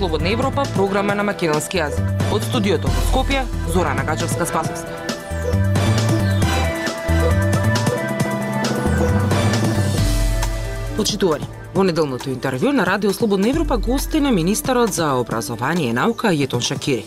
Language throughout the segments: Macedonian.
Слободна Европа, програма на македонски јазик. Од студиото во Скопје, Зора Нагачевска Спасовска. Почитувани, во неделното интервју на Радио Слободна Европа гости на министерот за образование и наука Јетон Шакири.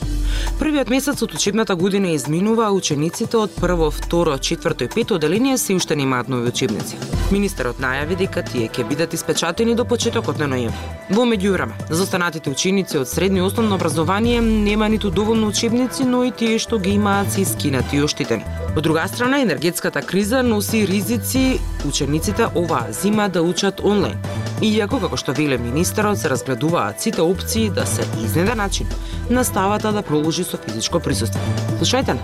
Првиот месец од учебната година изминува, а учениците од прво, второ, четврто и пето оделение се уште немаат нови учебници. Министерот најави дека тие ќе бидат испечатени до почетокот на ноември. Во меѓувреме, за останатите ученици од средно и основно образование нема ниту доволно учебници, но и тие што ги имаат се искинати и оштитени. Од друга страна, енергетската криза носи ризици учениците оваа зима да учат онлайн. Иако, како што веле министерот, се разгледуваат сите опции да се изнеде начин наставата да продолжи со физичко присуство. Слушајте на.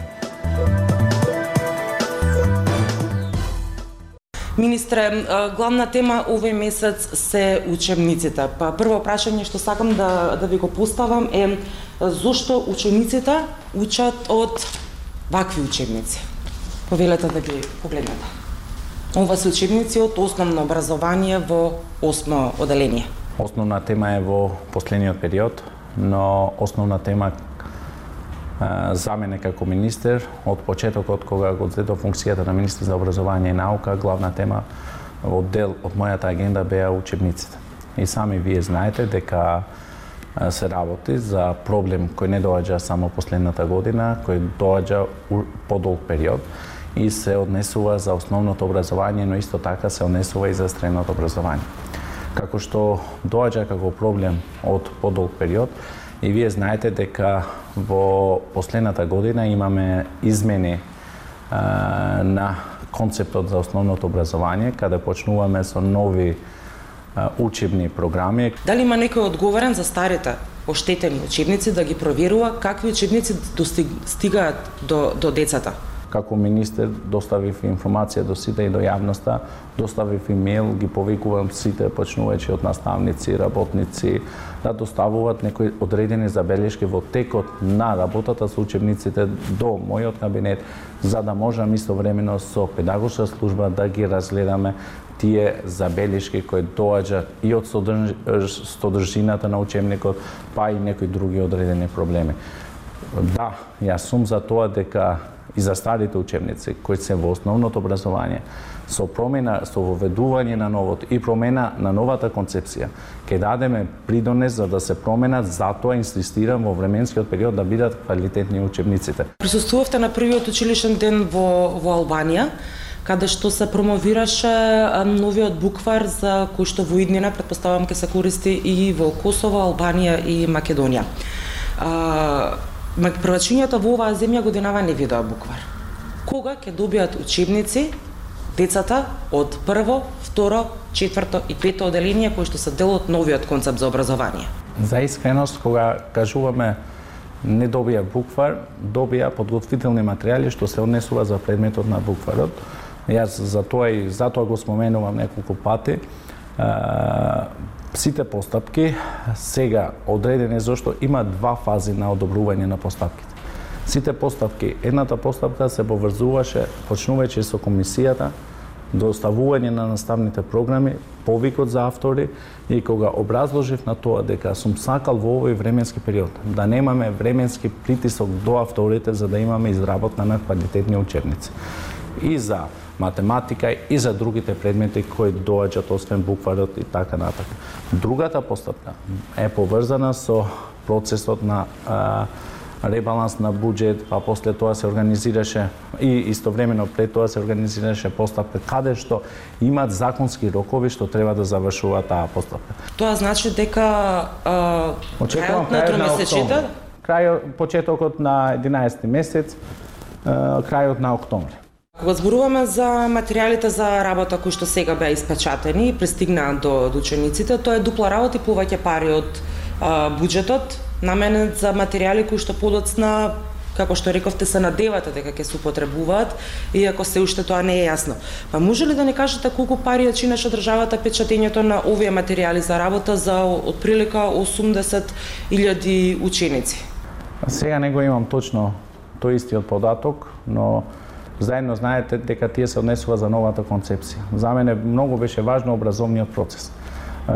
Министре, главна тема овој месец се учебниците. Па прво прашање што сакам да да ви го поставам е зошто учениците учат од вакви учебници? Повелете да ги погледнете. Ова се учебници од основно образование во осмо оделение. Основна тема е во последниот период, но основна тема за мене како министер, од почетокот кога го зедов функцијата на министер за образование и наука, главна тема од дел од мојата агенда беа учебниците. И сами вие знаете дека се работи за проблем кој не доаѓа само последната година, кој доаѓа подолг период и се однесува за основното образование, но исто така се однесува и за средното образование. Како што доаѓа како проблем од подолг период, И вие знаете дека во последната година имаме измени а, на концептот за основното образование, каде почнуваме со нови а, учебни програми. Дали има некој одговорен за старите оштетени учебници да ги проверува какви учебници достигаат до, до децата? Како министер доставив информација до сите и до јавноста, доставив имејл, ги повикувам сите почнувајќи од наставници, работници, да доставуваат некои одредени забелешки во текот на работата со учебниците до мојот кабинет, за да можам истовремено со педагошка служба да ги разгледаме тие забелешки кои доаѓаат и од содржината на учебникот, па и некои други одредени проблеми. Да, јас сум за тоа дека и за старите учебници кои се во основното образование со промена, со воведување на новото и промена на новата концепција, ќе дадеме придонес за да се променат, затоа инсистирам во временскиот период да бидат квалитетни учебниците. Присуствувавте на првиот училишен ден во, во Албанија, каде што се промовираше новиот буквар за кој што во иднина предпоставам ќе се користи и во Косово, Албанија и Македонија првачињата во оваа земја годинава не видоа буквар. Кога ќе добијат учебници децата од прво, второ, четврто и пето оделение кои што се дел од новиот концепт за образование? За искреност, кога кажуваме не добија буквар, добија подготвителни материјали што се однесува за предметот на букварот. Јас за тоа и затоа го споменувам неколку пати сите постапки сега одредени зашто има два фази на одобрување на постапките. Сите постапки, едната постапка се поврзуваше почнувајќи со комисијата, доставување на наставните програми, повикот за автори и кога образложив на тоа дека сум сакал во овој временски период да немаме временски притисок до авторите за да имаме изработка на квалитетни учебници. И за математика и за другите предмети кои доаѓаат освен букварот и така натака. Другата постапка е поврзана со процесот на а, ребаланс на буџет, па после тоа се организираше и истовремено пред тоа се организираше постапка каде што имаат законски рокови што треба да завршуваат таа постапка. Тоа значи дека а, крајот на тромесечите крајот почетокот на 11 месец, крајот на октомври. Кога зборуваме за материјалите за работа кои што сега беа испечатени и пристигнаа до, до учениците, тоа е дупла работа и повеќе пари од а, буџетот наменет за материјали кои што подоцна како што рековте се надевате дека ќе се употребуваат, иако се уште тоа не е јасно. Па може ли да не кажете колку пари ја чинеше државата печатењето на овие материјали за работа за отприлика 80.000 ученици? Сега не го имам точно тој истиот податок, но заедно знаете дека тие се однесува за новата концепција. За мене многу беше важно образовниот процес.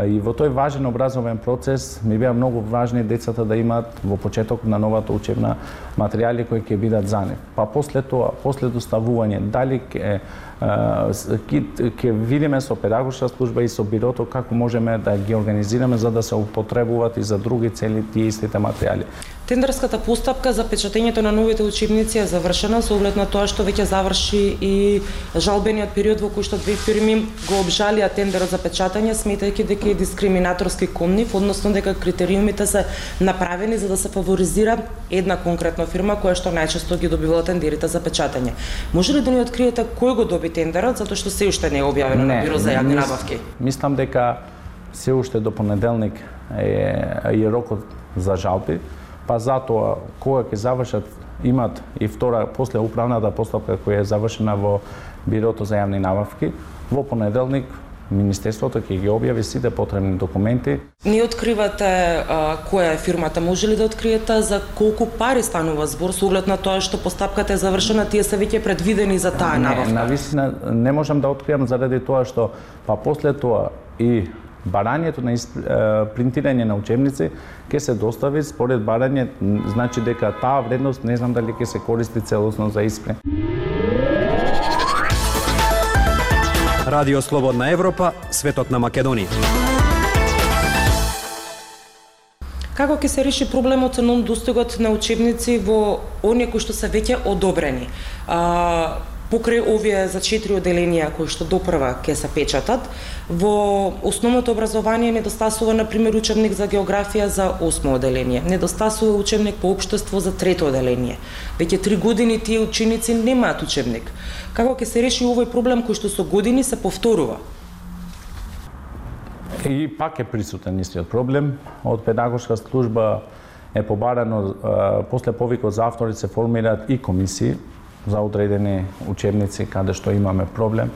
И во тој важен образовен процес ми беа многу важни децата да имаат во почеток на новата учебна материјали кои ќе бидат за нив. Па после тоа, после доставување, дали ќе ќе видиме со педагошка служба и со бирото како можеме да ги организираме за да се употребуваат и за други цели тие истите материјали. Тендерската постапка за печатењето на новите учебници е завршена со оглед на тоа што веќе заврши и жалбениот период во кој што две фирми го обжалија тендерот за печатање сметајќи дека е дискриминаторски кон нив, односно дека критериумите се направени за да се фаворизира една конкретна фирма која што најчесто ги добивала тендерите за печатање. Може ли да ни откриете кој го доби тендерот затоа што се уште не е објавено не, на бюро за јавни набавки? Мислам дека се уште до понеделник е, е рокот за жалби па затоа кога ќе завршат имат и втора после управната постапка која е завршена во Бирото за јавни набавки, во понеделник Министерството ќе ги објави сите потребни документи. Не откривате а, која е фирмата, може ли да откриете за колку пари станува збор со оглед на тоа што постапката е завршена, тие се веќе предвидени за таа набавка? Не, на висина не можам да откриам заради тоа што па после тоа и барањето на принтирање на учебници ќе се достави според барање, значи дека таа вредност не знам дали ќе се користи целосно за исприн. Радио Слободна Европа, светот на Македонија. Како ќе се реши проблемот со достигот на учебници во оние кои што се веќе одобрени? А, покрај овие за четири оделенија кои што допрва ќе се печатат, во основното образование недостасува на пример учебник за географија за осмо оделение, недостасува учебник по општество за трето оделение. Веќе три години тие ученици немаат учебник. Како ќе се реши овој проблем кој што со години се повторува? И пак е присутен истиот проблем. Од педагошка служба е побарано, после повикот за авторите се формираат и комисии за одредени учебници каде што имаме проблем.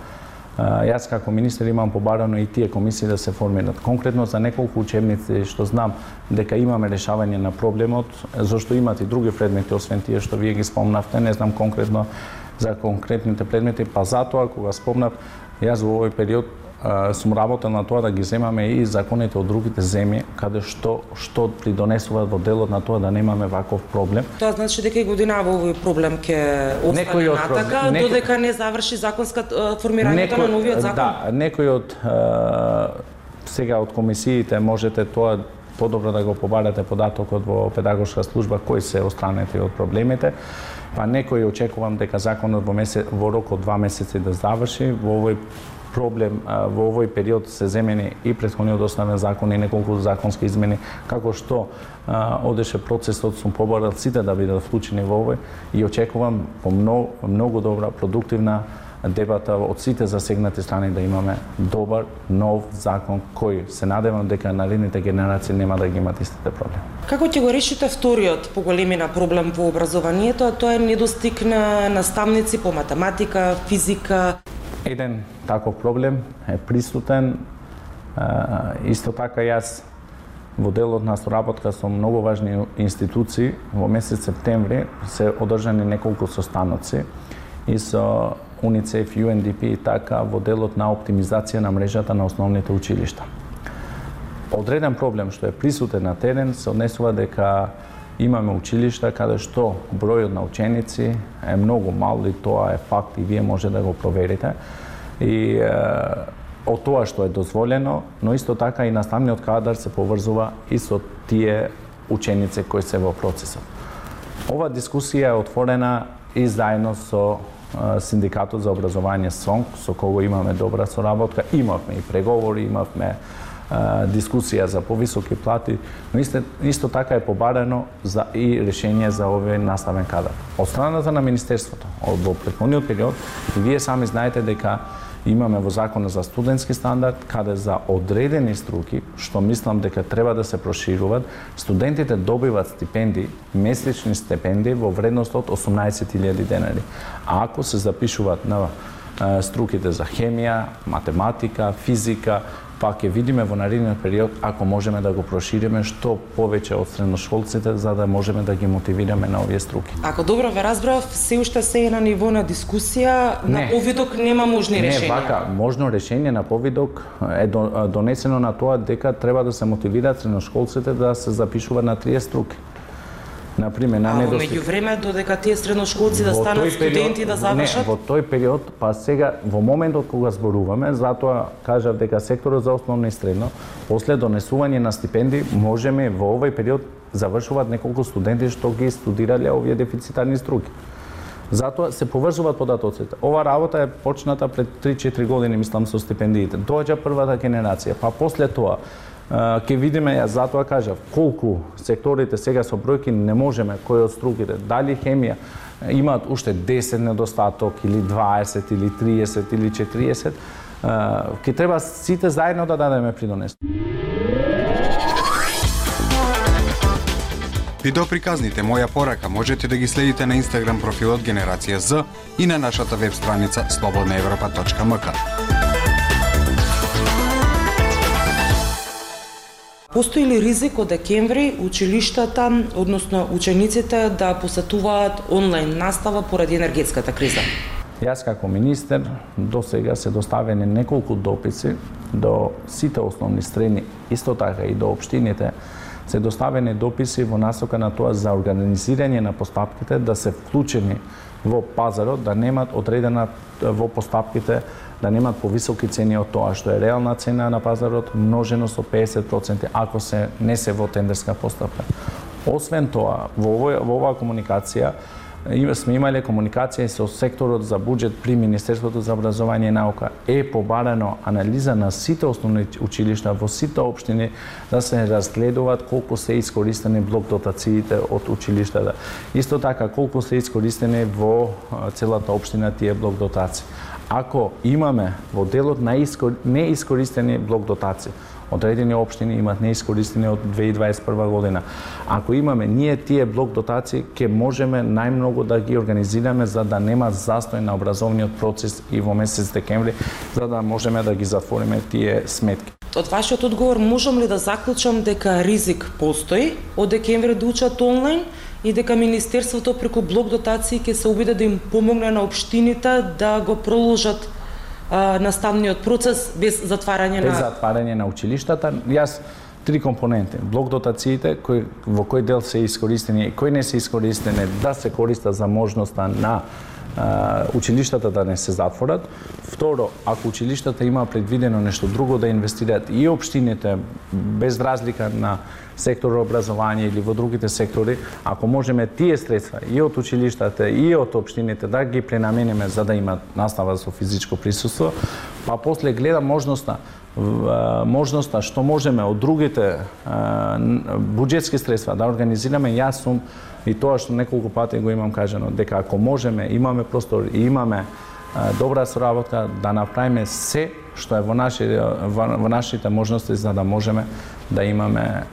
Јас како министер имам побарано и тие комисии да се формират. Конкретно за неколку учебници што знам дека имаме решавање на проблемот, зашто имат и други предмети освен тие што вие ги спомнавте, не знам конкретно за конкретните предмети, па затоа кога спомнав, јас во овој период сум работел на тоа да ги земаме и законите од другите земји, каде што што придонесуваат во делот на тоа да немаме ваков проблем. Тоа значи дека и годинава овој проблем ќе остане натака, некој... додека не заврши законска формирањето на новиот закон. Да, некој од сега од комисиите можете тоа подобро да го побарате податокот во педагошка служба кои се остранети од проблемите. Па некој очекувам дека законот во месец во рок од два месеци да заврши во овој проблем во овој период се земени и претходниот основен закон и неколку законски измени, како што одеше процесот, сум побарал сите да бидат вклучени во овој и очекувам по многу, многу добра, продуктивна дебата од сите засегнати страни да имаме добар, нов закон кој се надевам дека наредните генерации нема да ги имат истите проблеми. Како ќе го решите вториот поголемина проблем во образованието, а тоа е недостиг на наставници по математика, физика? Еден таков проблем е присутен. Исто така јас во делот на соработка со многу важни институции во месец септември се одржани неколку состаноци и со УНИЦЕФ, UNDP и така во делот на оптимизација на мрежата на основните училишта. Одреден проблем што е присутен на терен се однесува дека имаме училишта каде што бројот на ученици е многу мал и тоа е факт и вие може да го проверите. И е, од тоа што е дозволено, но исто така и наставниот кадар се поврзува и со тие ученици кои се во процесот. Ова дискусија е отворена и заедно со Синдикатот за образование СОНК, со кого имаме добра соработка. Имавме и преговори, имавме дискусија за повисоки плати, но исто, исто така е побарено за и решение за овој наставен кадар. Од страната на Министерството, во претходниот период, и вие сами знаете дека имаме во Законот за студентски стандард, каде за одредени струки, што мислам дека треба да се прошируваат, студентите добиваат стипендии, месечни стипендии во вредност од 18.000 денари. А ако се запишуваат на струките за хемија, математика, физика, па ќе видиме во наредниот период ако можеме да го прошириме што повеќе од средношколците за да можеме да ги мотивираме на овие струки. Ако добро ве разбрав, се уште се е на ниво на дискусија, не. на повидок нема можни решенија. Не, вака, можно решение на повидок е донесено на тоа дека треба да се мотивираат средношколците да се запишуваат на трие струки. На пример, на недостиг. А време додека тие средношколци да станат студенти да завршат? Не, во тој период, па сега во моментот кога зборуваме, затоа кажав дека секторот за основно и средно, после донесување на стипендии, можеме во овој период завршуваат неколку студенти што ги студирале овие дефицитарни струки. Затоа се поврзуваат податоците. Ова работа е почната пред 3-4 години, мислам, со стипендиите. Доаѓа првата генерација, па после тоа ќе видиме, ја затоа кажав, колку секторите сега со бројки не можеме, кои од струките, дали хемија имаат уште 10 недостаток или 20 или 30 или 40, ќе треба сите заедно да дадеме придонес. Видеоприказните Моја порака можете да ги следите на Инстаграм профилот Генерација З и на нашата веб страница slobodnaevropa.mk. Постои ли ризик од декември училиштата, односно учениците да посетуваат онлайн настава поради енергетската криза? Јас како министер до сега се доставени неколку дописи до сите основни страни, исто така и до општините, се доставени дописи во насока на тоа за организирање на постапките да се вклучени во пазарот, да немат одредена во постапките да немат повисоки цени од тоа што е реална цена на пазарот множено со 50% ако се не се во тендерска постапка. Освен тоа, во овој во оваа комуникација сме имале комуникација со секторот за буџет при Министерството за образование и наука. Е побарано анализа на сите основни училишта во сите општини да се разгледуваат колку се искористени блок дотациите од училиштата. Исто така колку се искористени во целата општина тие блок дотации ако имаме во делот на искор... неискористени блок дотации, одредени општини имаат неискористени од 2021 година. Ако имаме ние тие блок дотации, ќе можеме најмногу да ги организираме за да нема застој на образовниот процес и во месец декември, за да можеме да ги затвориме тие сметки. Од вашиот одговор можам ли да заклучам дека ризик постои од декември да учат онлайн и дека Министерството преку блок дотации ќе се обиде да им помогне на општините да го проложат а, наставниот процес без затварање без на... Без затварање на училиштата. Јас три компоненти. Блок дотациите, кој, во кој дел се искористени и кој не се искористени, да се користат за можноста на училиштата да не се затворат. Второ, ако училиштата има предвидено нешто друго да инвестираат и општините без разлика на сектор образование или во другите сектори, ако можеме тие средства и од училиштата и од општините да ги пренамениме за да имат настава со физичко присуство, па после гледа можноста можноста што можеме од другите буџетски средства да организираме, јас сум и тоа што неколку пати го имам кажано, дека ако можеме, имаме простор и имаме добра соработка да направиме се што е во, наши, во нашите можности за да можеме да имаме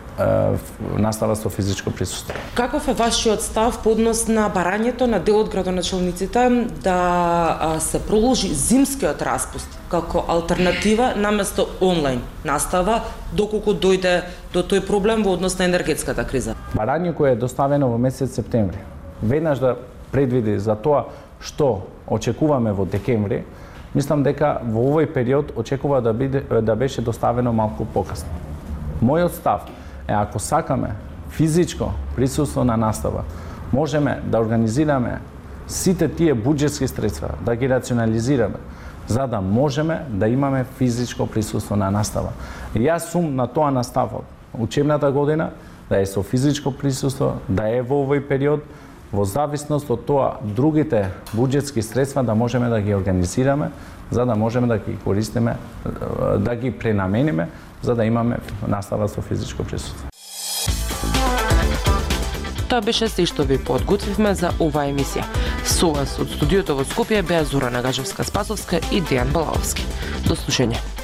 настава со физичко присуство. Каков е вашиот став по однос на барањето на дел од градоначалниците да се проложи зимскиот распуст како алтернатива наместо онлайн настава доколку дојде до тој проблем во однос на енергетската криза? Барање кое е доставено во месец септември. Веднаш да предвиди за тоа што очекуваме во декември, мислам дека во овој период очекува да биде да беше доставено малку покасно. Мојот став е ако сакаме физичко присуство на настава, можеме да организираме сите тие буџетски средства, да ги рационализираме, за да можеме да имаме физичко присуство на настава. Јас сум на тоа наставот. Учебната година да е со физичко присуство, да е во овој период, во зависност од тоа другите буџетски средства да можеме да ги организираме, за да можеме да ги користиме, да ги пренамениме, за да имаме настава со физичко присуство. Тоа беше се што ви подготвивме за оваа емисија. Со вас од студиото во Скопје беа Зора Нагажевска Спасовска и Дејан Балаовски. До слушање.